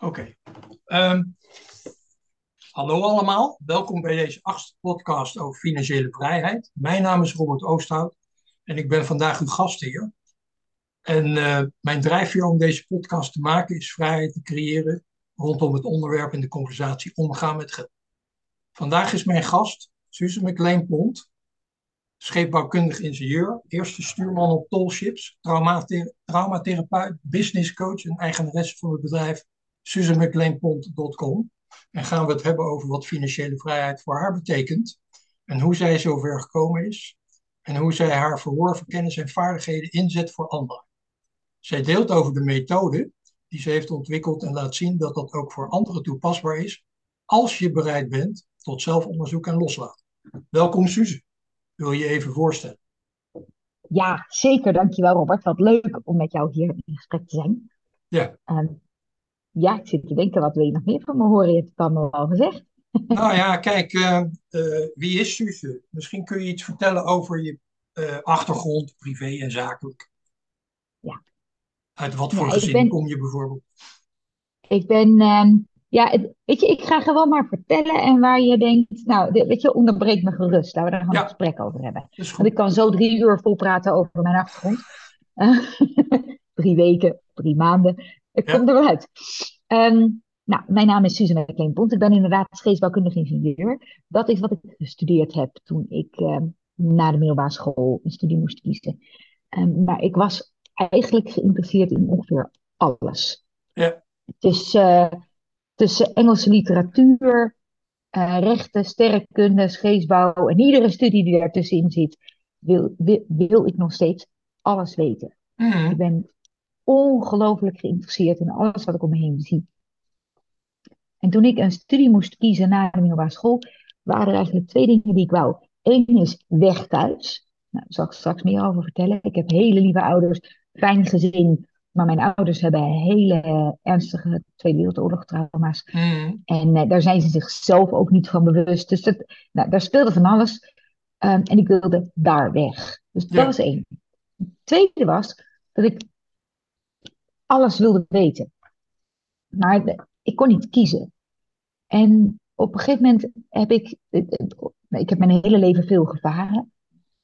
Oké. Ehm, hallo allemaal, welkom bij deze achtste podcast over financiële vrijheid. Mijn naam is Robert Oosthout en ik ben vandaag uw gastheer. En eh, mijn drijfveer om deze podcast te maken is vrijheid te creëren rondom het onderwerp in de conversatie omgaan met geld. Vandaag is mijn gast Suze McLean Pont, scheepbouwkundig ingenieur, eerste stuurman op traumate traumatherapeut, businesscoach en eigenaresse van het bedrijf SusanMcLeanPont.com. En gaan we het hebben over wat financiële vrijheid voor haar betekent en hoe zij zover gekomen is en hoe zij haar verworven kennis en vaardigheden inzet voor anderen. Zij deelt over de methode die ze heeft ontwikkeld en laat zien dat dat ook voor anderen toepasbaar is als je bereid bent tot zelfonderzoek en loslaten. Welkom Suze. Wil je je even voorstellen? Ja, zeker. Dankjewel Robert. Wat leuk om met jou hier in gesprek te zijn. Ja. Ehm, ja, ik zit te denken, wat wil je nog meer van me horen? Je hebt het allemaal al gezegd. Nou ja, kijk, uh, uh, wie is Suze? Misschien kun je iets vertellen over je uh, achtergrond, privé en zakelijk. Ja. Uit wat voor Ja, gezin ben, kom je bijvoorbeeld? ik ben, ehm, ja, het- weet je, ik ga gewoon maar vertellen en waar je denkt, nou, de- weet je, onderbreek me gerust. Laten we daar gewoon een gesprek over hebben. Want ik kan zo drie uur vol praten over mijn achtergrond. Eh, drie weken, drie maanden. Ik Ja, kom er wel uit. Ehm, nou, mijn naam is Susan McLean Pont. Ik ben inderdaad scheepsbouwkundig ingenieur. Dat is wat ik gestudeerd heb toen ik ehm, na de middelbare school een studie moest kiezen. Ehm, maar ik was eigenlijk geïnteresseerd in ongeveer alles. ja, Tussen, tussen Engelse literatuur, eh, rechten, sterrenkunde, scheepsbouw en iedere studie die daartussenin zit, wil, wil, wil ik nog steeds alles weten. Mhm. Ik ben ongelooflijk geïnteresseerd in alles wat ik om me heen zie. En toen ik een studie moest kiezen na de middelbare school, waren er eigenlijk twee dingen die ik wou. Eén is weg thuis. Nou, daar zal ik straks meer over vertellen. Ik heb hele lieve ouders, fijn gezin, maar mijn ouders hebben hele ernstige Tweede Wereldoorlog trauma's. Mhm. En eh, daar zijn ze zichzelf ook niet van bewust. Dus dat, nou, daar speelde van alles. Ehm, en ik wilde daar weg. Dus dat Ja, was één. Het tweede was dat ik alles wilde weten. Maar de- ik kon niet kiezen. En op een gegeven moment heb ik, ik heb mijn hele leven veel gevaren.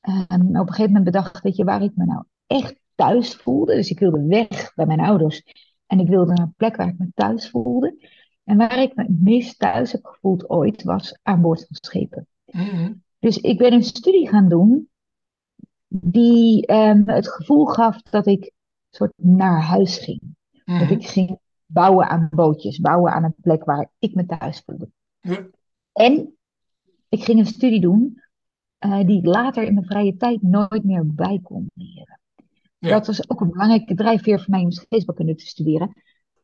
En op een gegeven moment bedacht, weet je, waar ik me nou echt thuis voelde. Dus ik wilde weg bij mijn ouders. En ik wilde naar een plek waar ik me thuis voelde. En waar ik me het meest thuis heb gevoeld ooit, was aan boord van schepen. Mhm. Dus ik ben een studie gaan doen die ehm, het gevoel gaf dat ik soort naar huis ging. Dat Mhm. ik ging bouwen aan bootjes, bouwen aan een plek waar ik me thuis voelde. Ja, En ik ging een studie doen eh, die ik later in mijn vrije tijd nooit meer bij kon leren. Dat was ook een belangrijke drijfveer voor mij om scheepsbouwkunde te studeren.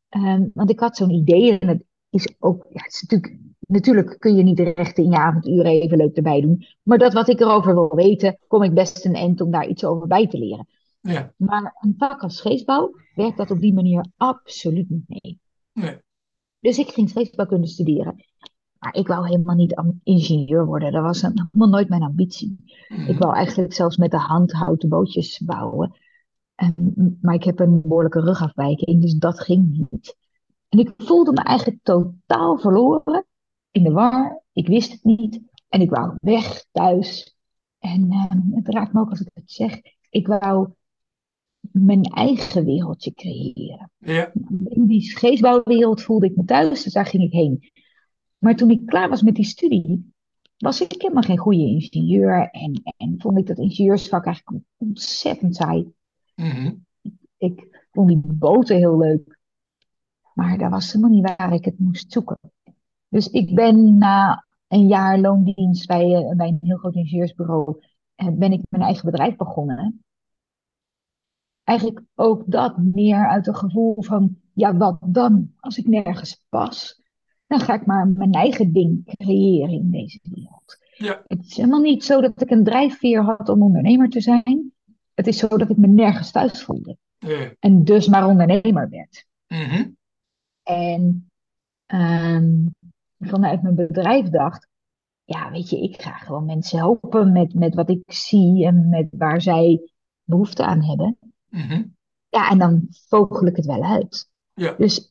Ehm, want ik had zo'n idee en het is ook, ja, het is natuurlijk, natuurlijk kun je niet de rechten in je avonduren even leuk erbij doen. Maar dat wat ik erover wil weten, kom ik best een eind om daar iets over bij te leren. Ja, Maar een vak als scheepsbouw werkt dat op die manier absoluut niet mee. nee. Dus ik ging scheepsbouwkunde studeren. Maar ik wou helemaal niet ingenieur worden. Dat was helemaal nooit mijn ambitie. Ik Mhm. wou eigenlijk zelfs met de hand houten bootjes bouwen. En, maar ik heb een behoorlijke rugafwijking, dus dat ging niet. En ik voelde me eigenlijk totaal verloren, in de war. Ik wist het niet. En ik wou weg, thuis. En ehm, het raakt me ook als ik het zeg. Ik wou mijn eigen wereldje creëren. Ja, In die scheepsbouwwereld voelde ik me thuis, dus daar ging ik heen. Maar toen ik klaar was met die studie, was ik helemaal geen goede ingenieur. En, en vond ik dat ingenieursvak eigenlijk ontzettend saai. Mhm. Ik vond die boten heel leuk, maar dat was helemaal niet waar ik het moest zoeken. Dus ik ben na een jaar loondienst bij, eh, bij een heel groot ingenieursbureau, eh, ben ik mijn eigen bedrijf begonnen. Eigenlijk ook dat meer uit een gevoel van, ja, wat dan als ik nergens pas? Dan ga ik maar mijn eigen ding creëren in deze wereld. ja, Het is helemaal niet zo dat ik een drijfveer had om ondernemer te zijn. Het is zo dat ik me nergens thuis voelde. ja. En dus maar ondernemer werd. Mhm. En ehm, vanuit mijn bedrijf dacht, ja, weet je, ik ga gewoon mensen helpen met, met wat ik zie en met waar zij behoefte aan hebben. Mhm. Ja, en dan vogel ik het wel uit. Ja, Dus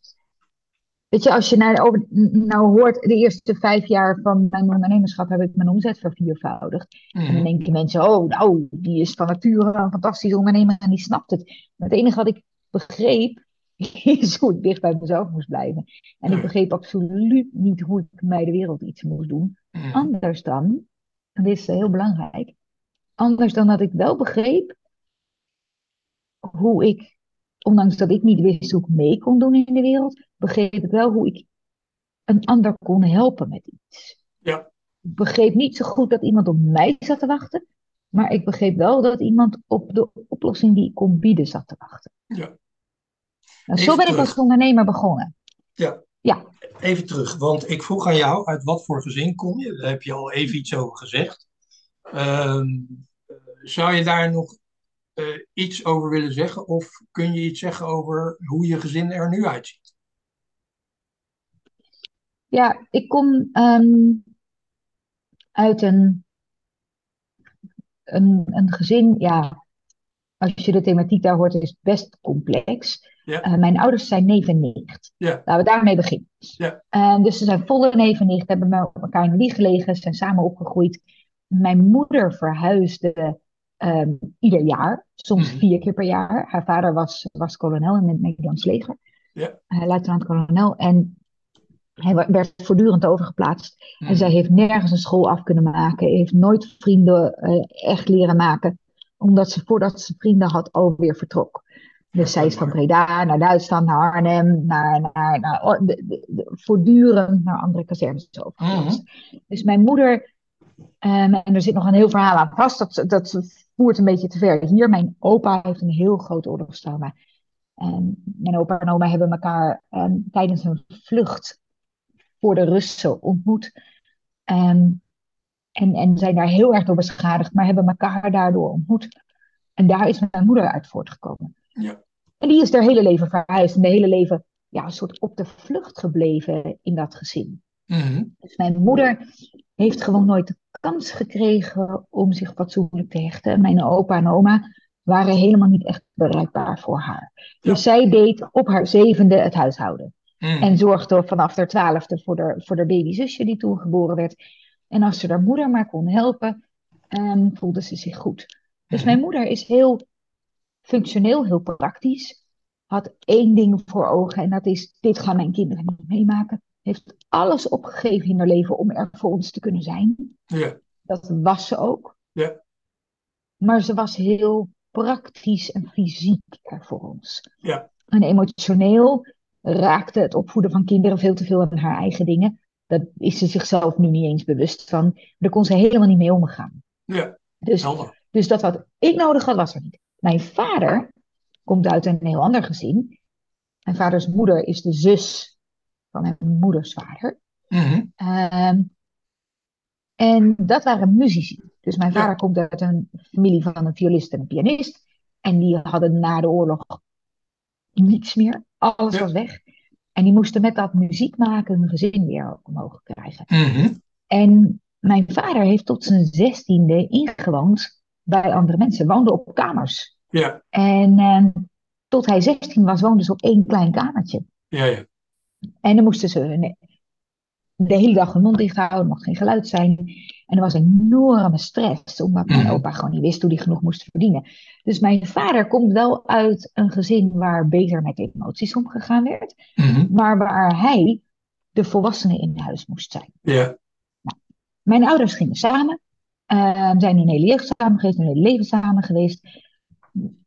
Weet je, als je nou, over, nou hoort, de eerste vijf jaar van mijn ondernemerschap heb ik mijn omzet verviervoudigd. En dan Mhm. denken mensen, oh, nou, die is van nature een fantastische ondernemer en die snapt het. Maar het enige wat ik begreep, is hoe ik dicht bij mezelf moest blijven. En ik begreep absoluut niet hoe ik mij de wereld iets moest doen. Mhm. Anders dan, en dit is heel belangrijk, anders dan dat ik wel begreep hoe ik, ondanks dat ik niet wist hoe ik mee kon doen in de wereld, begreep ik wel hoe ik een ander kon helpen met iets. Ja. Ik begreep niet zo goed dat iemand op mij zat te wachten, maar ik begreep wel dat iemand op de oplossing die ik kon bieden zat te wachten. Ja. Nou, zo ben ik als ondernemer begonnen. Ja. Ja. Even terug, want ik vroeg aan jou uit wat voor gezin kom je? Daar heb je al even iets over gezegd. Ehm, eh, zou je daar nog eh, iets over willen zeggen? Of kun je iets zeggen over hoe je gezin er nu uitziet? Ja, ik kom ehm, uit een, een, een gezin, ja, als je de thematiek daar hoort, is het best complex. Ja. Eh, mijn ouders zijn neef en nicht. Ja. Laten we daarmee beginnen. Ja. En dus ze zijn volle neef en nicht, hebben met elkaar in de wieg gelegen, zijn samen opgegroeid. Mijn moeder verhuisde ehm, ieder jaar, soms Mhm. vier keer per jaar. Haar vader was, was kolonel in het Nederlands leger, Ja. eh, luitenant-kolonel. En hij werd voortdurend overgeplaatst. En Mhm. zij heeft nergens een school af kunnen maken. Heeft nooit vrienden eh, echt leren maken. Omdat ze voordat ze vrienden had alweer vertrok. Dus zij is van Breda naar Duitsland, naar Arnhem, naar, naar, naar, oh, de- de- de- voortdurend naar andere kazernes overgeplaatst. Dus mijn moeder, ehm, en er zit nog een heel verhaal aan vast, dat, dat voert een beetje te ver hier. Mijn opa heeft een heel groot oorlogstrauma. En mijn opa en oma hebben elkaar ehm, tijdens een vlucht voor de Russen ontmoet. Ehm, en, en zijn daar heel erg door beschadigd, maar hebben elkaar daardoor ontmoet. En daar is mijn moeder uit voortgekomen. Ja. En die is haar hele leven verhuisd en de hele leven ja, een soort op de vlucht gebleven in dat gezin. Mhm. Dus mijn moeder heeft gewoon nooit de kans gekregen om zich fatsoenlijk te hechten. Mijn opa en oma waren helemaal niet echt bereikbaar voor haar. Ja. Dus zij deed op haar zevende het huishouden. Mhm. En zorgde vanaf haar twaalfde voor haar, voor haar babyzusje die toen geboren werd. En als ze haar moeder maar kon helpen, ehm, voelde ze zich goed. Dus Mhm. mijn moeder is heel functioneel, heel praktisch. Had één ding voor ogen en dat is, dit gaan mijn kinderen niet meemaken. Heeft alles opgegeven in haar leven om er voor ons te kunnen zijn. Ja. Dat was ze ook. Ja. Maar ze was heel praktisch en fysiek er voor ons. Ja. En emotioneel raakte het opvoeden van kinderen veel te veel aan haar eigen dingen. Dat is ze zichzelf nu niet eens bewust van. Daar kon ze helemaal niet mee omgaan. Ja. Dus, Helder. dus dat wat ik nodig had, was er niet. Mijn vader komt uit een heel ander gezin. Mijn vaders moeder is de zus van mijn moeders vader. Mhm. Ehm, en dat waren muzici. Dus mijn Ja. vader komt uit een familie van een violist en een pianist. En die hadden na de oorlog niets meer. Alles Ja. was weg. En die moesten met dat muziek maken hun gezin weer omhoog krijgen. Mhm. En mijn vader heeft tot zijn zestiende ingewoond bij andere mensen. Woonde op kamers. Ja. En ehm, tot hij 16 was, woonde ze op één klein kamertje. Ja. Ja. En dan moesten ze hun- de hele dag hun mond dicht houden, er mocht geen geluid zijn. En er was enorme stress, omdat mijn Mhm. opa gewoon niet wist hoe hij genoeg moest verdienen. Dus mijn vader komt wel uit een gezin waar beter met emoties omgegaan werd, Mhm. maar waar hij de volwassene in huis moest zijn. Ja. Mijn ouders gingen samen, eh, zijn hun hele jeugd samen geweest, hun hele leven samen geweest.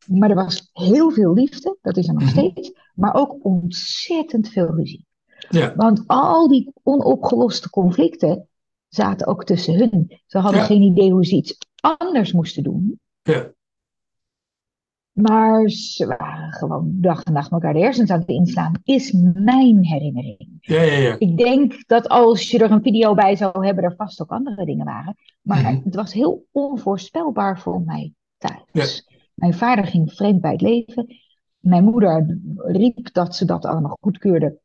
Maar er was heel veel liefde, dat is er nog Mhm. steeds, maar ook ontzettend veel ruzie. Ja. Want al die onopgeloste conflicten zaten ook tussen hun. Ze hadden Ja. geen idee hoe ze iets anders moesten doen. Ja. Maar ze waren gewoon dag en nacht elkaar de hersens aan het inslaan, is mijn herinnering. Ja. Ja. Ja. Ik denk dat als je er een video bij zou hebben, er vast ook andere dingen waren. Maar Mhm. het was heel onvoorspelbaar voor mij thuis. Mijn vader ging vreemd bij het leven. Mijn moeder riep dat ze dat allemaal goedkeurde.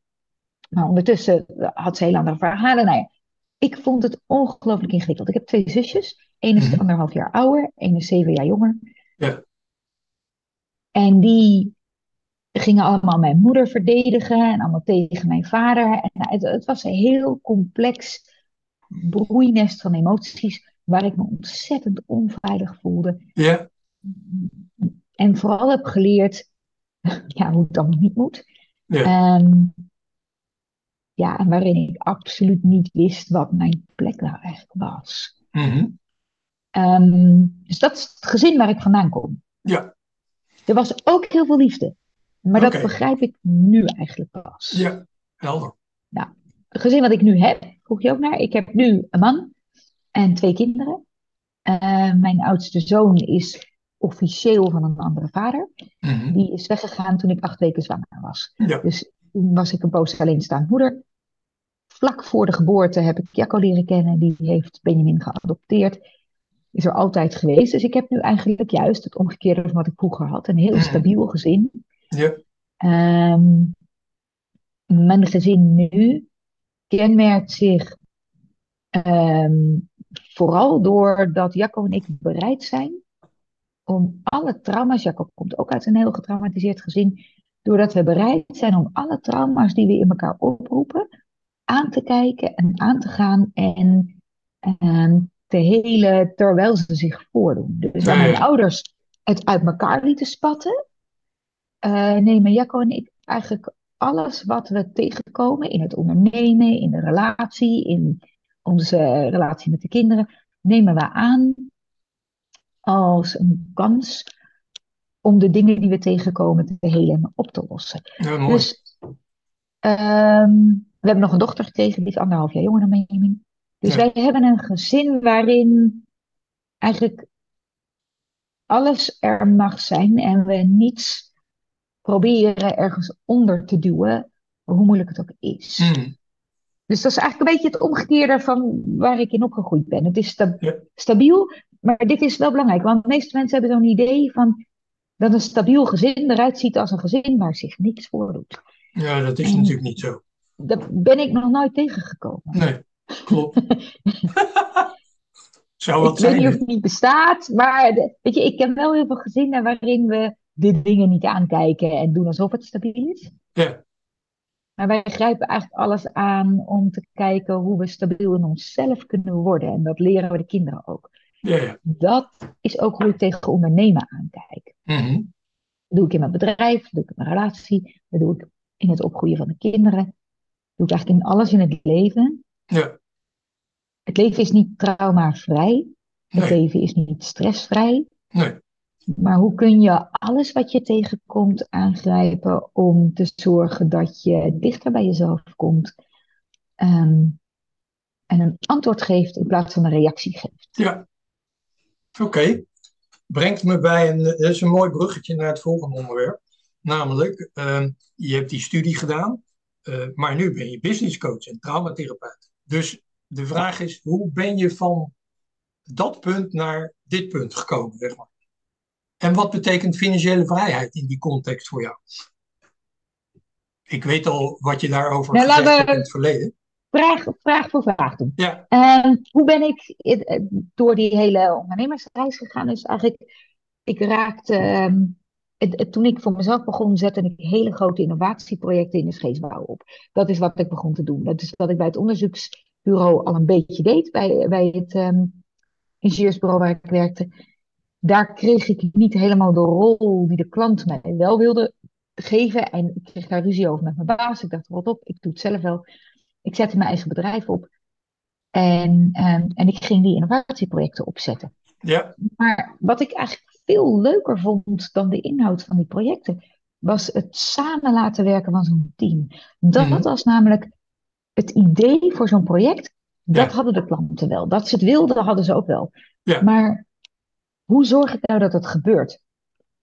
Maar ondertussen had ze heel andere verhalen. Nou ja, ik vond het ongelooflijk ingewikkeld. Ik heb twee zusjes. Eén is Mhm. anderhalf jaar ouder, één is zeven jaar jonger. Ja. En die gingen allemaal mijn moeder verdedigen en allemaal tegen mijn vader. En het, het was een heel complex broeinest van emoties waar ik me ontzettend onveilig voelde. Ja. En vooral heb geleerd ja, hoe het dan niet moet. Ja. Ehm, ja, en waarin ik absoluut niet wist wat mijn plek nou eigenlijk was. Mhm. Ehm, dus dat is het gezin waar ik vandaan kom. Ja. Er was ook heel veel liefde. Maar dat begrijp ik nu eigenlijk pas. Ja. Helder. Het gezin wat ik nu heb, vroeg je ook naar. Ik heb nu een man en twee kinderen. Eh, mijn oudste zoon is officieel van een andere vader. Mhm. Die is weggegaan toen ik acht weken zwanger was. Ja. Dus toen was ik een poos alleenstaand moeder. Vlak voor de geboorte heb ik Jacco leren kennen. Die heeft Benjamin geadopteerd. Is er altijd geweest. Dus ik heb nu eigenlijk juist het omgekeerde van wat ik vroeger had. Een heel Mhm. stabiel gezin. Ja. Ehm, mijn gezin nu kenmerkt zich ehm, vooral doordat Jacco en ik bereid zijn om alle trauma's, Jacco komt ook uit een heel getraumatiseerd gezin, doordat we bereid zijn om alle trauma's die we in elkaar oproepen aan te kijken en aan te gaan en ehm, te helen terwijl ze zich voordoen. Dus waar mijn ouders het uit elkaar lieten spatten, eh, nemen Jacco en ik eigenlijk alles wat we tegenkomen in het ondernemen, in de relatie, in onze relatie met de kinderen, nemen we aan als een kans om de dingen die we tegenkomen te helen en op te lossen. Ja, mooi. Dus ehm, we hebben nog een dochter gekregen, die is anderhalf jaar jonger dan Benjamin. Dus Ja. wij hebben een gezin waarin eigenlijk alles er mag zijn en we niets proberen ergens onder te duwen, hoe moeilijk het ook is. Mhm. Dus dat is eigenlijk een beetje het omgekeerde van waar ik in opgegroeid ben. Het is sta- Ja. stabiel, maar dit is wel belangrijk, want de meeste mensen hebben zo'n idee van dat een stabiel gezin eruit ziet als een gezin waar zich niks voordoet. Ja, dat is En- natuurlijk niet zo. Daar ben ik nog nooit tegengekomen. Nee, klopt. Zou wat ik weet zijn. niet of het niet bestaat, maar weet je, ik ken wel heel veel gezinnen waarin we de dingen niet aankijken en doen alsof het stabiel is. Ja. Maar wij grijpen eigenlijk alles aan om te kijken hoe we stabiel in onszelf kunnen worden. En dat leren we de kinderen ook. Ja, ja. Dat is ook hoe ik tegen ondernemen aankijk. Mhm. Dat doe ik in mijn bedrijf, dat doe ik in mijn relatie, dat doe ik in het opgroeien van de kinderen. Dat doe ik eigenlijk in alles in het leven. Ja. Het leven is niet traumavrij. Het Nee. leven is niet stressvrij. Nee. Maar hoe kun je alles wat je tegenkomt aangrijpen om te zorgen dat je dichter bij jezelf komt ehm, en een antwoord geeft in plaats van een reactie geeft? Ja. Oké. Brengt me bij een, dat mooi bruggetje naar het volgende onderwerp. Namelijk, ehm, je hebt die studie gedaan, eh, maar nu ben je businesscoach en traumatherapeut. Dus de vraag is, hoe ben je van dat punt naar dit punt gekomen, zeg maar? En wat betekent financiële vrijheid in die context voor jou? Ik weet al wat je daarover Nou, gezegd hebt in het verleden. Vraag, vraag voor vraag doen. Ja, Ehm, hoe ben ik eh, door die hele ondernemersreis gegaan? Is eigenlijk, ik raakte, ehm, toen ik voor mezelf begon, zette ik hele grote innovatieprojecten in de scheepsbouw op. Dat is wat ik begon te doen. Dat is wat ik bij het onderzoeksbureau al een beetje deed, bij, bij het ehm, ingenieursbureau waar ik werkte. Daar kreeg ik niet helemaal de rol die de klant mij wel wilde geven. En ik kreeg daar ruzie over met mijn baas. Ik dacht, rot op, ik doe het zelf wel. Ik zette mijn eigen bedrijf op. En, ehm, en ik ging die innovatieprojecten opzetten. ja, Maar wat ik eigenlijk veel leuker vond dan de inhoud van die projecten, was het samen laten werken van zo'n team. Dat Mhm. was namelijk het idee voor zo'n project. Dat Ja. hadden de klanten wel. Dat ze het wilden, hadden ze ook wel. Ja. Maar hoe zorg ik nou dat het gebeurt?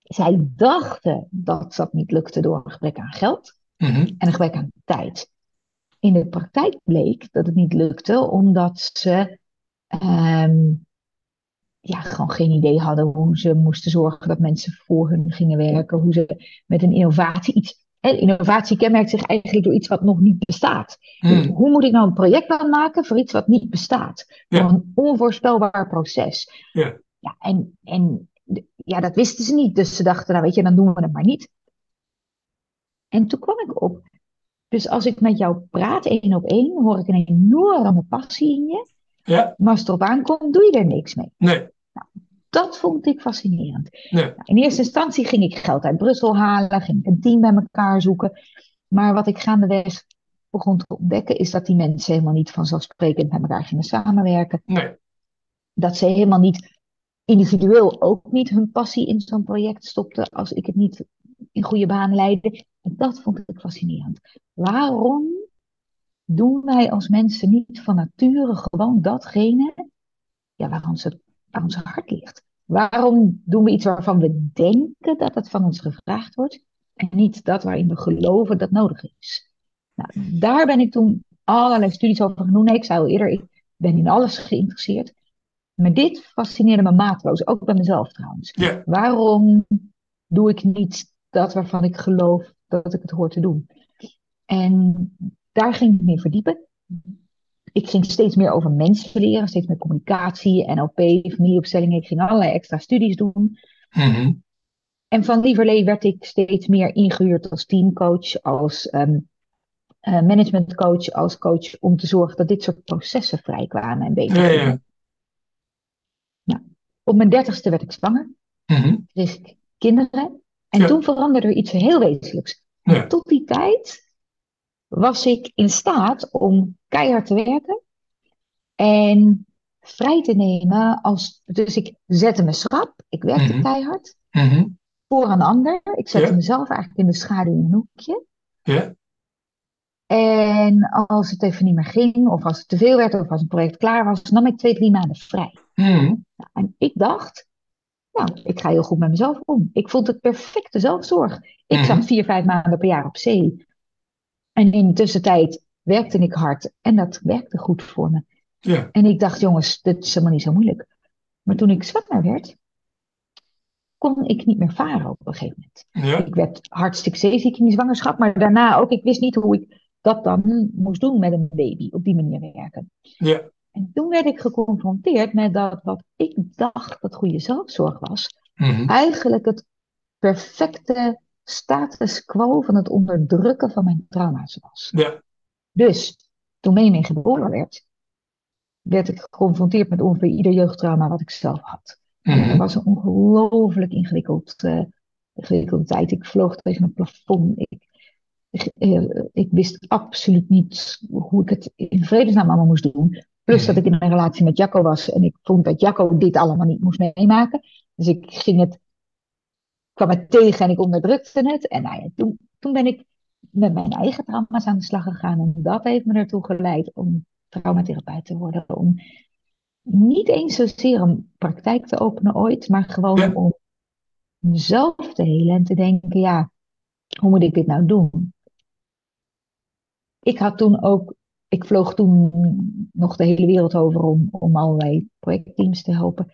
Zij dachten dat dat niet lukte door een gebrek aan geld mhm, en een gebrek aan tijd. In de praktijk bleek dat het niet lukte omdat ze ehm, ja, gewoon geen idee hadden hoe ze moesten zorgen dat mensen voor hun gingen werken, hoe ze met een innovatie iets. En innovatie kenmerkt zich eigenlijk door iets wat nog niet bestaat. mhm. Hoe moet ik nou een projectplan maken voor iets wat niet bestaat? Ja. Een onvoorspelbaar proces. Ja. Ja, en, en ja, dat wisten ze niet. Dus ze dachten, nou weet je, dan doen we het maar niet. En toen kwam ik op. Dus als ik met jou praat, één op één, hoor ik een enorme passie in je. Ja, Maar als het erop aankomt, doe je er niks mee. nee, Dat vond ik fascinerend. nee. Nou, in eerste instantie ging ik geld uit Brussel halen, ging ik een team bij elkaar zoeken. Maar wat ik gaandeweg begon te ontdekken, is dat die mensen helemaal niet vanzelfsprekend met elkaar gingen samenwerken. nee. Dat ze helemaal niet individueel ook niet hun passie in zo'n project stopten als ik het niet in goede banen leidde. En dat vond ik fascinerend. Waarom doen wij als mensen niet van nature gewoon datgene ja, waar, waar ons hart ligt? Waarom doen we iets waarvan we denken dat het van ons gevraagd wordt en niet dat waarin we geloven dat nodig is? Nou, daar ben ik toen allerlei studies over gaan ik al eerder, ik ben in alles geïnteresseerd. Maar dit fascineerde me maatloos, ook bij mezelf trouwens. Waarom doe ik niet dat waarvan ik geloof dat ik het hoor te doen? En daar ging ik meer verdiepen. Ik ging steeds meer over mensen leren, steeds meer communicatie, NLP, familieopstellingen. Ik ging allerlei extra studies doen. mhm. En van lieverlee werd ik steeds meer ingehuurd als teamcoach, als ehm, eh, managementcoach, als coach, om te zorgen dat dit soort processen vrijkwamen en beter ja. Op mijn dertigste werd ik zwanger, Mhm. kreeg ik kinderen. En Ja. toen veranderde er iets heel wezenlijks. Ja. Tot die tijd was ik in staat om keihard te werken en vrij te nemen. Als, dus ik zette me schrap, ik werkte Mhm. keihard Mhm. voor een ander. Ik zette Ja. mezelf eigenlijk in de schaduw in een hoekje. Ja, En als het even niet meer ging, of als het te veel werd, of als een project klaar was, nam ik twee, drie maanden vrij. mhm. En ik dacht, nou, ik ga heel goed met mezelf om. Ik vond het perfecte zelfzorg. Ik Mhm. zat vier, vijf maanden per jaar op zee. En in de tussentijd werkte ik hard en dat werkte goed voor me. ja. En ik dacht, jongens, dit is helemaal niet zo moeilijk. Maar toen ik zwanger werd, kon ik niet meer varen op een gegeven moment. Ja, Ik werd hartstikke zeeziek in die zwangerschap, maar daarna ook, ik wist niet hoe ik dat dan moest doen met een baby, op die manier werken. ja. En toen werd ik geconfronteerd met dat wat ik dacht dat goede zelfzorg was, Mhm. eigenlijk het perfecte status quo van het onderdrukken van mijn trauma's was. Ja, Dus toen Mene geboren werd, werd ik geconfronteerd met ongeveer ieder jeugdtrauma wat ik zelf had. Het mhm. was een ongelooflijk ingewikkeld, eh, ingewikkelde tijd. Ik vloog tegen een plafond. Ik, ik, eh, ik wist absoluut niet hoe ik het in vredesnaam allemaal moest doen. Plus dat ik in een relatie met Jacco was en ik vond dat Jacco dit allemaal niet moest meemaken. Dus ik ging het, kwam het tegen en ik onderdrukte het. En nou ja, toen, toen ben ik met mijn eigen trauma's aan de slag gegaan. En dat heeft me ertoe geleid om traumatherapeut te worden. Om niet eens zozeer een praktijk te openen ooit, maar gewoon Ja. om mezelf te helen en te denken, ja, hoe moet ik dit nou doen? Ik had toen ook, ik vloog toen nog de hele wereld over om, om allerlei projectteams te helpen.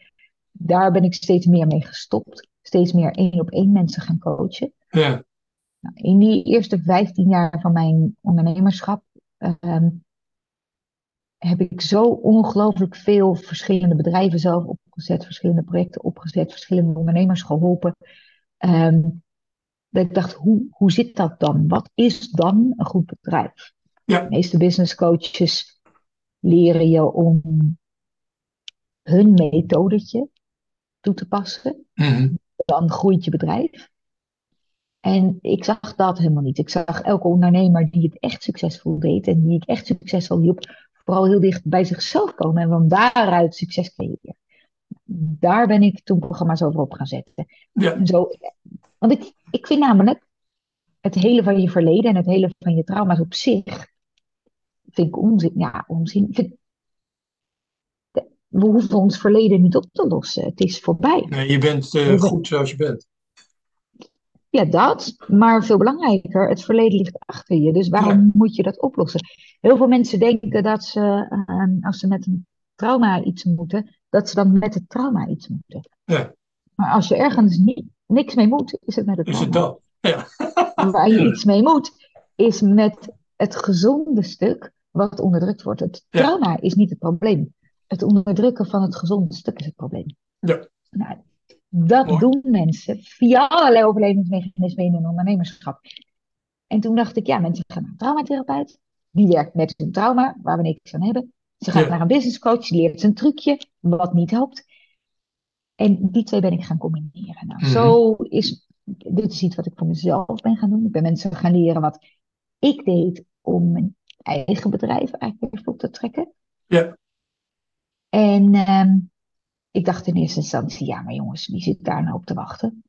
Daar ben ik steeds meer mee gestopt. Steeds meer één op één mensen gaan coachen. Ja, Nou, in die eerste 15 jaar van mijn ondernemerschap ehm, heb ik zo ongelooflijk veel verschillende bedrijven zelf opgezet, verschillende projecten opgezet, verschillende ondernemers geholpen. Ehm, dat ik dacht, hoe, hoe zit dat dan? Wat is dan een goed bedrijf? Ja. De meeste business coaches leren je om hun methodetje toe te passen mhm. dan groeit je bedrijf. En ik zag dat helemaal niet. Ik zag elke ondernemer die het echt succesvol deed en die ik echt succesvol hielp, vooral heel dicht bij zichzelf komen en van daaruit succes creëren. Daar ben ik toen programma's over op gaan zetten. ja. Zo, want ik, ik vind namelijk het hele van je verleden en het hele van je trauma's op zich, vind ik onzin. Ja, onzin. Vind, we hoeven ons verleden niet op te lossen. Het is voorbij. Nee, je bent eh, goed zoals je bent. Ja, dat. Maar veel belangrijker, het verleden ligt achter je. Dus waarom moet je dat oplossen? Heel veel mensen denken dat ze, eh, als ze met een trauma iets moeten, dat ze dan met het trauma iets moeten. Ja. Maar als je ergens niet, niks mee moet, is het met het Is het trauma. dat? Ja. Waar je iets mee moet, is met het gezonde stuk wat onderdrukt wordt. Het Ja. trauma is niet het probleem. Het onderdrukken van het gezonde stuk is het probleem. Ja. Nou, dat Mooi. doen mensen via allerlei overlevingsmechanismen in hun ondernemerschap. En toen dacht ik, ja, mensen gaan naar een traumatherapeut. Die werkt met hun trauma, waar we niks aan hebben. Ze gaat Ja. naar een business coach, die leert een trucje, wat niet helpt. En die twee ben ik gaan combineren. Nou, Mhm. zo is, dit is iets wat ik voor mezelf ben gaan doen. Ik ben mensen gaan leren wat ik deed om mijn eigen bedrijf eigenlijk weer op te trekken. Ja. En ehm, ik dacht in eerste instantie, ja, maar jongens, wie zit daar nou op te wachten?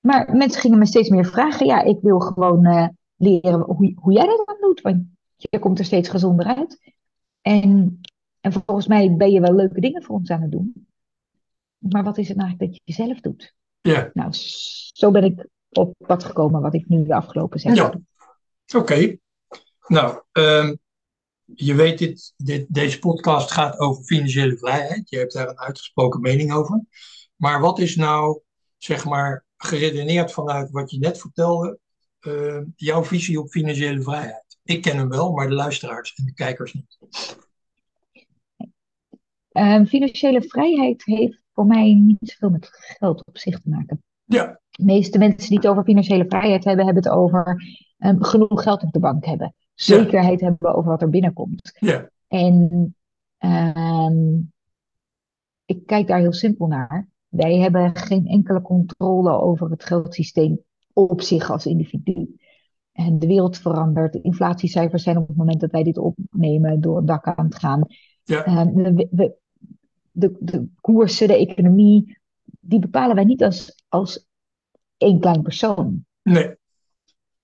Maar mensen gingen me steeds meer vragen. Ja, ik wil gewoon eh, leren hoe, hoe jij dat dan doet, want je komt er steeds gezonder uit. En, en volgens mij ben je wel leuke dingen voor ons aan het doen. Maar wat is het nou eigenlijk dat je zelf doet? Ja, Nou, zo ben ik op pad gekomen wat ik nu de afgelopen zes jaar ja. Oké. Nou, ehm, je weet, dit, dit, deze podcast gaat over financiële vrijheid. Je hebt daar een uitgesproken mening over. Maar wat is nou, zeg maar, geredeneerd vanuit wat je net vertelde, eh, jouw visie op financiële vrijheid? Ik ken hem wel, maar de luisteraars en de kijkers niet. Ehm, financiële vrijheid heeft voor mij niet zoveel met geld op zich te maken. Ja, De meeste mensen die het over financiële vrijheid hebben, hebben het over ehm, genoeg geld op de bank hebben. Zekerheid hebben over wat er binnenkomt. ja, En ehm, ik kijk daar heel simpel naar. Wij hebben geen enkele controle over het geldsysteem op zich als individu. En de wereld verandert. De inflatiecijfers zijn op het moment dat wij dit opnemen door het dak aan het gaan. ja, Ehm, we- de, de koersen, de economie, die bepalen wij niet als, als één klein persoon. nee,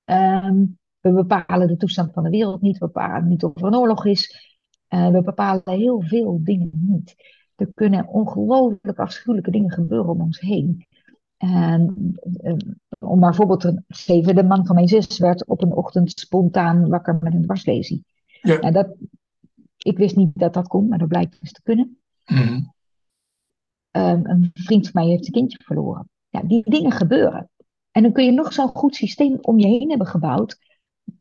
Ehm, we bepalen de toestand van de wereld niet. We bepalen niet of er een oorlog is. Eh, we bepalen heel veel dingen niet. Er kunnen ongelooflijk afschuwelijke dingen gebeuren om ons heen. En, eh, om maar een voorbeeld te geven, de man van mijn zus werd op een ochtend spontaan wakker met een dwarslesie. ja. Nou, dat, ik wist niet dat dat kon, maar dat blijkt dus te kunnen. Mhm. Ehm, een vriend van mij heeft een kindje verloren. Ja, die dingen gebeuren. En dan kun je nog zo'n goed systeem om je heen hebben gebouwd.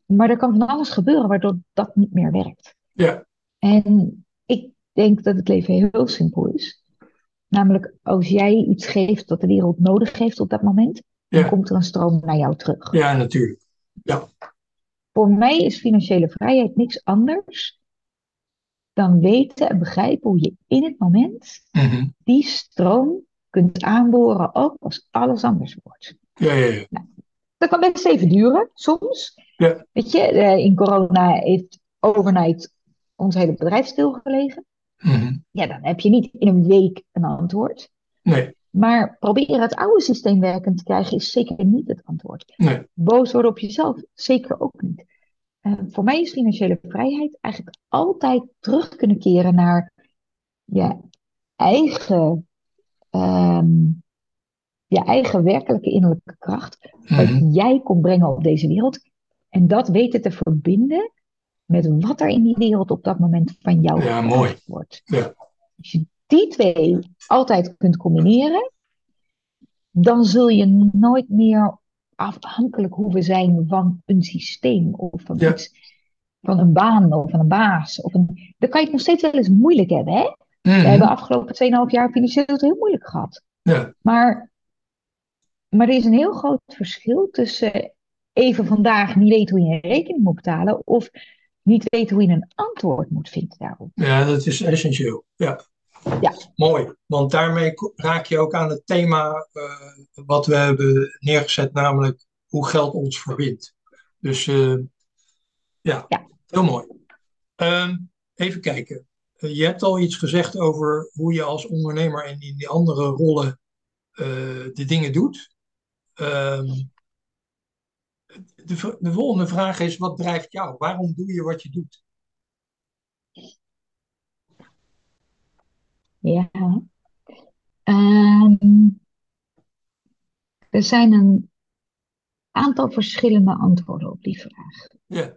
Maar er kan van alles gebeuren waardoor dat niet meer werkt. ja, En ik denk dat het leven heel simpel is. Namelijk, als jij iets geeft wat de wereld nodig heeft op dat moment, dan ja, komt er een stroom naar jou terug. ja, natuurlijk. Voor mij is financiële vrijheid niks anders dan weten en begrijpen hoe je in het moment Mhm. die stroom kunt aanboren, ook als alles anders wordt. Ja, ja, ja. Dat kan best even duren, soms. Ja. Weet je, eh, in corona heeft overnight ons hele bedrijf stilgelegen. Mhm. Ja, dan heb je niet in een week een antwoord. Nee, Maar proberen het oude systeem werkend te krijgen is zeker niet het antwoord. nee, Boos worden op jezelf, zeker ook niet. Eh, voor mij is financiële vrijheid eigenlijk altijd terug kunnen keren naar je eigen, ehm, je eigen werkelijke innerlijke kracht. Wat Mhm. jij kon brengen op deze wereld. En dat weten te verbinden met wat er in die wereld op dat moment van jou Ja, mooi. wordt. Ja. Als je die twee altijd kunt combineren, dan zul je nooit meer afhankelijk hoeven zijn van een systeem of van Ja. iets, van een baan of van een baas. Of een, dan kan je het nog steeds wel eens moeilijk hebben. Hè? We Mhm. hebben afgelopen 2,5 jaar financieel het heel moeilijk gehad. Ja, Maar, maar er is een heel groot verschil tussen even vandaag niet weten hoe je een rekening moet betalen of niet weten hoe je een antwoord moet vinden daarop. ja, dat is essentieel. Ja. Ja. Mooi, want daarmee raak je ook aan het thema eh, wat we hebben neergezet, namelijk hoe geld ons verbindt. Dus eh, ja, Ja. heel mooi. Ehm, even kijken. Eh, je hebt al iets gezegd over hoe je als ondernemer en in die andere rollen de dingen doet. Ehm, de, de volgende vraag is: wat drijft jou? Waarom doe je wat je doet? Ja. Ehm, er zijn een aantal verschillende antwoorden op die vraag. Ja,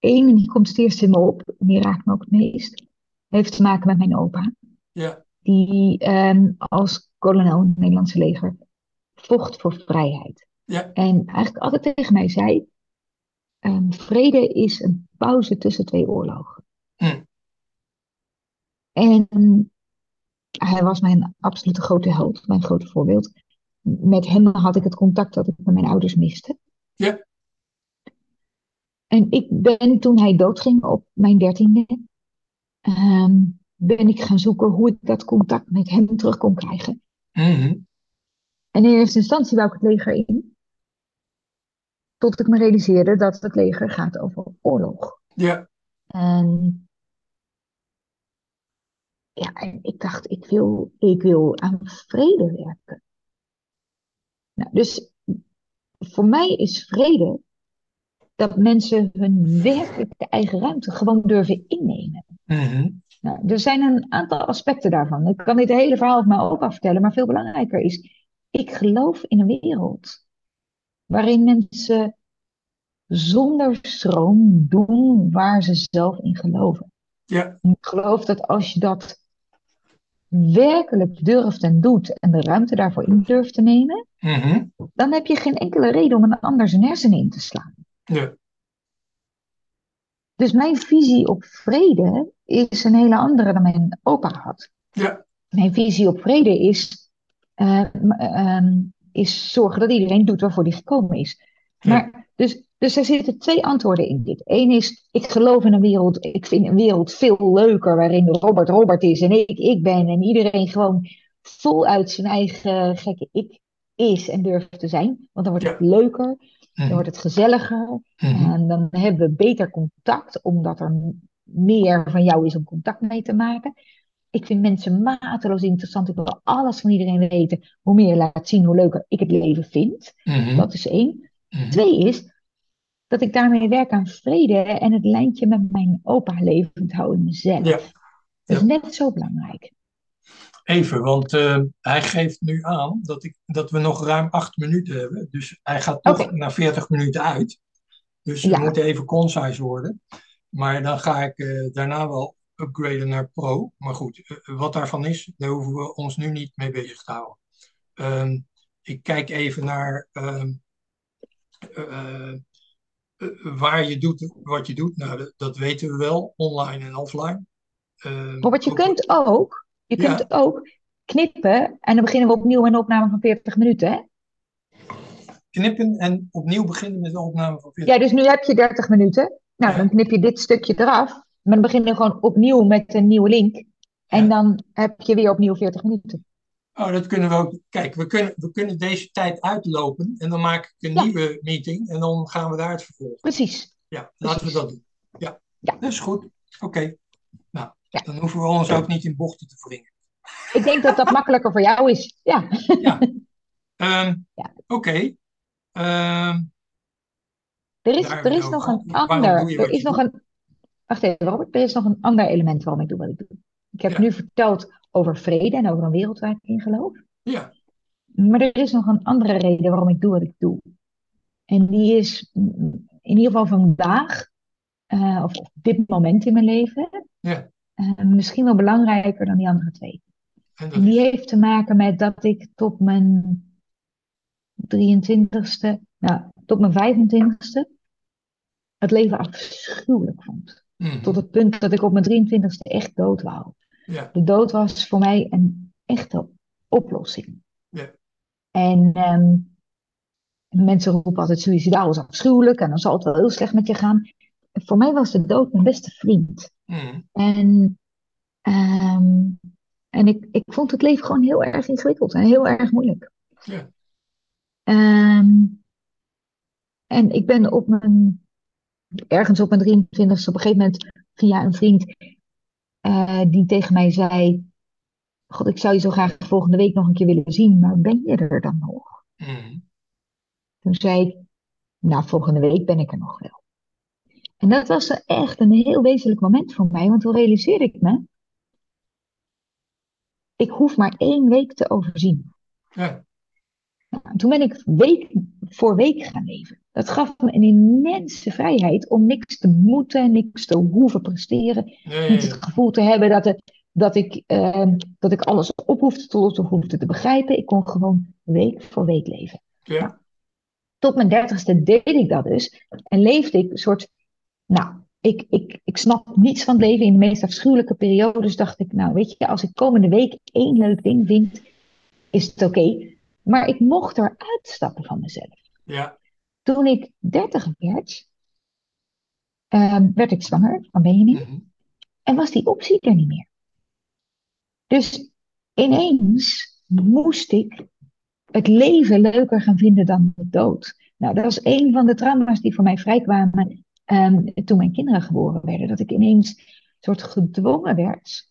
Eén, en die komt het eerst in me op, en die raakt me ook het meest, heeft te maken met mijn opa. ja, Die ehm, als kolonel in het Nederlandse leger vocht voor vrijheid. ja, En eigenlijk altijd tegen mij zei, ehm, vrede is een pauze tussen twee oorlogen. Hm. En hij was mijn absolute grote held, mijn grote voorbeeld. met hen had ik het contact dat ik met mijn ouders miste. Ja. En ik ben toen hij doodging op mijn dertiende, ehm, ben ik gaan zoeken hoe ik dat contact met hem terug kon krijgen. Mhm. En in eerste instantie wou ik het leger in. Tot ik me realiseerde dat het leger gaat over oorlog. Ja. En ja, en ik dacht, ik wil, ik wil aan vrede werken. Nou, dus voor mij is vrede dat mensen hun werkelijke eigen ruimte gewoon durven innemen. Mhm. Nou, er zijn een aantal aspecten daarvan. Ik kan dit hele verhaal van mij ook afvertellen, maar veel belangrijker is, ik geloof in een wereld waarin mensen zonder stroom doen waar ze zelf in geloven. Ja. Ik geloof dat als je dat werkelijk durft en doet en de ruimte daarvoor in durft te nemen, Mhm. dan heb je geen enkele reden om een ander zijn hersenen in te slaan. Ja. Dus mijn visie op vrede is een hele andere dan mijn opa had. Ja. Mijn visie op vrede is, eh, m- ehm, is zorgen dat iedereen doet waarvoor hij gekomen is. Ja. Maar, dus, dus er zitten twee antwoorden in dit. Eén is, ik geloof in een wereld, ik vind een wereld veel leuker waarin Robert Robert is en ik ik ben en iedereen gewoon voluit zijn eigen gekke ik is en durft te zijn. Want dan wordt het leuker, dan Mhm. wordt het gezelliger Mhm. en dan hebben we beter contact, omdat er meer van jou is om contact mee te maken. Ik vind mensen mateloos interessant. Ik wil alles van iedereen weten. Hoe meer je laat zien, hoe leuker ik het leven vind. Mhm. Dat is één. Mhm. Twee is dat ik daarmee werk aan vrede en het lijntje met mijn opa levend hou in mezelf. Ja. Dat is Ja. net zo belangrijk. Even, want eh, hij geeft nu aan dat, ik, dat we nog ruim acht minuten hebben. Dus hij gaat toch Oké. na 40 minuten uit. Dus we Ja. moeten even concise worden. Maar dan ga ik eh, daarna wel upgraden naar Pro. Maar goed, eh, wat daarvan is, daar hoeven we ons nu niet mee bezig te houden. Ehm, ik kijk even naar ehm, eh, waar je doet wat je doet. Nou, dat, dat weten we wel, online en offline. Ehm, Maar wat je ook- kunt ook, je Ja. kunt ook knippen en dan beginnen we opnieuw met een opname van 40 minuten. Hè? knippen en opnieuw beginnen met de opname van 40. Ja, dus nu heb je 30 minuten. Nou, dan knip je dit stukje eraf. Maar dan begin je gewoon opnieuw met een nieuwe link. En Ja. dan heb je weer opnieuw 40 minuten. Oh, dat kunnen we ook. Kijk, we kunnen, we kunnen deze tijd uitlopen en dan maak ik een Ja. nieuwe meeting en dan gaan we daar het vervolgen. Precies. Ja, laten we dat doen. Ja, Ja. dat is goed. Oké. Nou, dan hoeven we ons ook niet in bochten te wringen. Ik denk dat dat makkelijker voor jou is. Ja. Ja. Ehm. Oké. Ehm, Er is, er is nog een ander. Er is nog een. Wacht even, Robert. Er is nog een ander element waarom ik doe wat ik doe. Ik heb Ja. nu verteld over vrede en over een wereld waar ik in geloof. ja. Maar er is nog een andere reden waarom ik doe wat ik doe. En die is mm, in ieder geval vandaag, eh, of op dit moment in mijn leven, Ja. eh, misschien wel belangrijker dan die andere twee. En die is. heeft te maken met dat ik tot mijn 23ste, nou, tot mijn 25ste, het leven afschuwelijk vond. Mhm. Tot het punt dat ik op mijn 23ste echt dood wou. Ja. De dood was voor mij een echte oplossing. Ja. En ehm, mensen roepen altijd suicidaal is afschuwelijk en dan zal het wel heel slecht met je gaan. Voor mij was de dood mijn beste vriend. Mhm. En, ehm, en ik, ik vond het leven gewoon heel erg ingewikkeld en heel erg moeilijk. Ja. Ehm, en ik ben op mijn, ergens op mijn 23ste op een gegeven moment via een vriend eh, die tegen mij zei: God, ik zou je zo graag volgende week nog een keer willen zien, maar ben je er dan nog? Mhm. Toen zei ik: Nou, volgende week ben ik er nog wel. En dat was echt een heel wezenlijk moment voor mij, want toen realiseerde ik me: ik hoef maar één week te overzien. Ja. Nou, toen ben ik week voor week gaan leven. Dat gaf me een immense vrijheid om niks te moeten, niks te hoeven presteren. Nee, Niet het gevoel te hebben dat, het, dat, ik, eh, dat ik alles op hoefde te lossen of hoefde te begrijpen. Ik kon gewoon week voor week leven. ja. Tot mijn dertigste deed ik dat dus. En leefde ik een soort. Nou, ik, ik, ik snap niets van het leven. In de meest afschuwelijke periodes dacht ik, nou weet je, als ik komende week één leuk ding vind, is het oké. Maar ik mocht eruit stappen van mezelf. Ja. Toen ik dertig werd, ehm, werd ik zwanger van Benjamin. Mhm. En was die optie er niet meer. Dus ineens moest ik het leven leuker gaan vinden dan de dood. Nou, dat was een van de trauma's die voor mij vrijkwamen ehm, toen mijn kinderen geboren werden. Dat ik ineens een soort gedwongen werd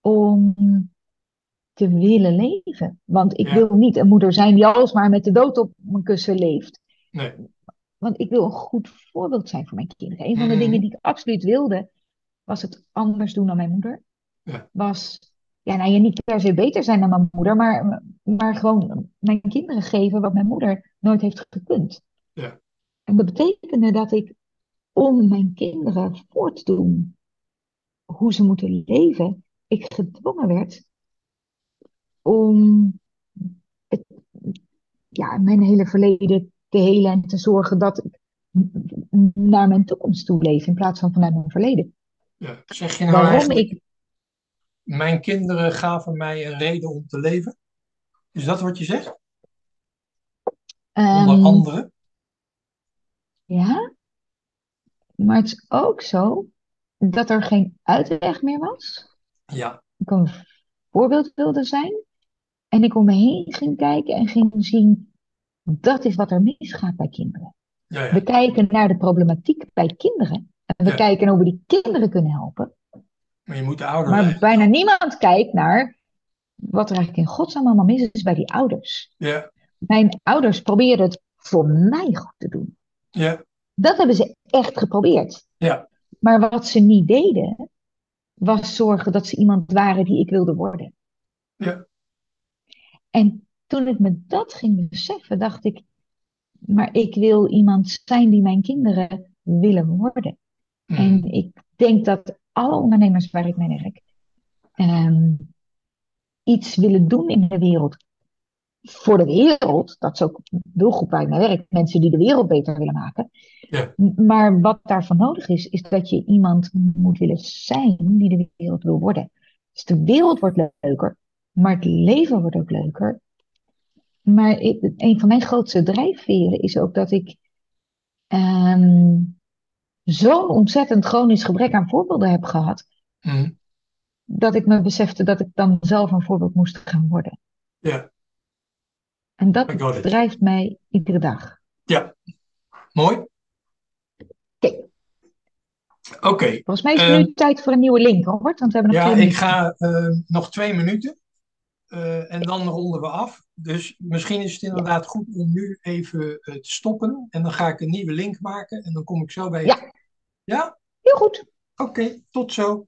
om te willen leven. Want ik Ja. wil niet een moeder zijn die alsmaar met de dood op mijn kussen leeft. Nee. Want ik wil een goed voorbeeld zijn voor mijn kinderen. Een van de Mhm. dingen die ik absoluut wilde, was het anders doen dan mijn moeder. Ja. Was, ja, nou, je niet per se beter zijn dan mijn moeder, maar, maar gewoon mijn kinderen geven wat mijn moeder nooit heeft gekund. Ja. En dat betekende dat ik, om mijn kinderen voor te doen hoe ze moeten leven, ik gedwongen werd om het, ja, mijn hele verleden te helen en te zorgen dat ik naar mijn toekomst toe leef in plaats van vanuit mijn verleden. Ja. Zeg je nou Waarom ik, mijn kinderen gaven mij een reden om te leven? Is dat wat je zegt? Onder ehm, andere? ja, maar het is ook zo dat er geen uitweg meer was. Ja. Ik een voorbeeld wilde zijn en ik om me heen ging kijken en ging zien, dat is wat er misgaat bij kinderen. Ja, ja. We kijken naar de problematiek bij kinderen en we Ja. kijken hoe we die kinderen kunnen helpen. Maar je moet de ouder Maar bijna niemand kijkt naar wat er eigenlijk in godsnaam allemaal mis is bij die ouders. Ja. Mijn ouders probeerden het voor mij goed te doen. Ja. Dat hebben ze echt geprobeerd. Ja. Maar wat ze niet deden, was zorgen dat ze iemand waren die ik wilde worden. Ja. En toen ik me dat ging beseffen, dacht ik, maar ik wil iemand zijn die mijn kinderen willen worden. Mhm. En ik denk dat alle ondernemers waar ik mee werk, ehm, iets willen doen in de wereld. Voor de wereld, dat is ook een doelgroep waar ik mee werk, mensen die de wereld beter willen maken. Ja. Maar wat daarvoor nodig is, is dat je iemand moet willen zijn die de wereld wil worden. Dus de wereld wordt leuker, maar het leven wordt ook leuker. Maar ik- een van mijn grootste drijfveren is ook dat ik ehm, zo'n ontzettend chronisch gebrek aan voorbeelden heb gehad, Mhm. dat ik me besefte dat ik dan zelf een voorbeeld moest gaan worden. Ja. En dat drijft mij iedere dag. Ja. Mooi. Oké, volgens mij is het Ehm, nu tijd voor een nieuwe link, Robert, want we hebben nog Ja, ik minuten. ga eh, nog twee minuten eh, en dan ronden we af. Dus misschien is het inderdaad goed om nu even eh, te stoppen. En dan ga ik een nieuwe link maken en dan kom ik zo bij je. Ja. Ja? Heel goed. Oké, tot zo.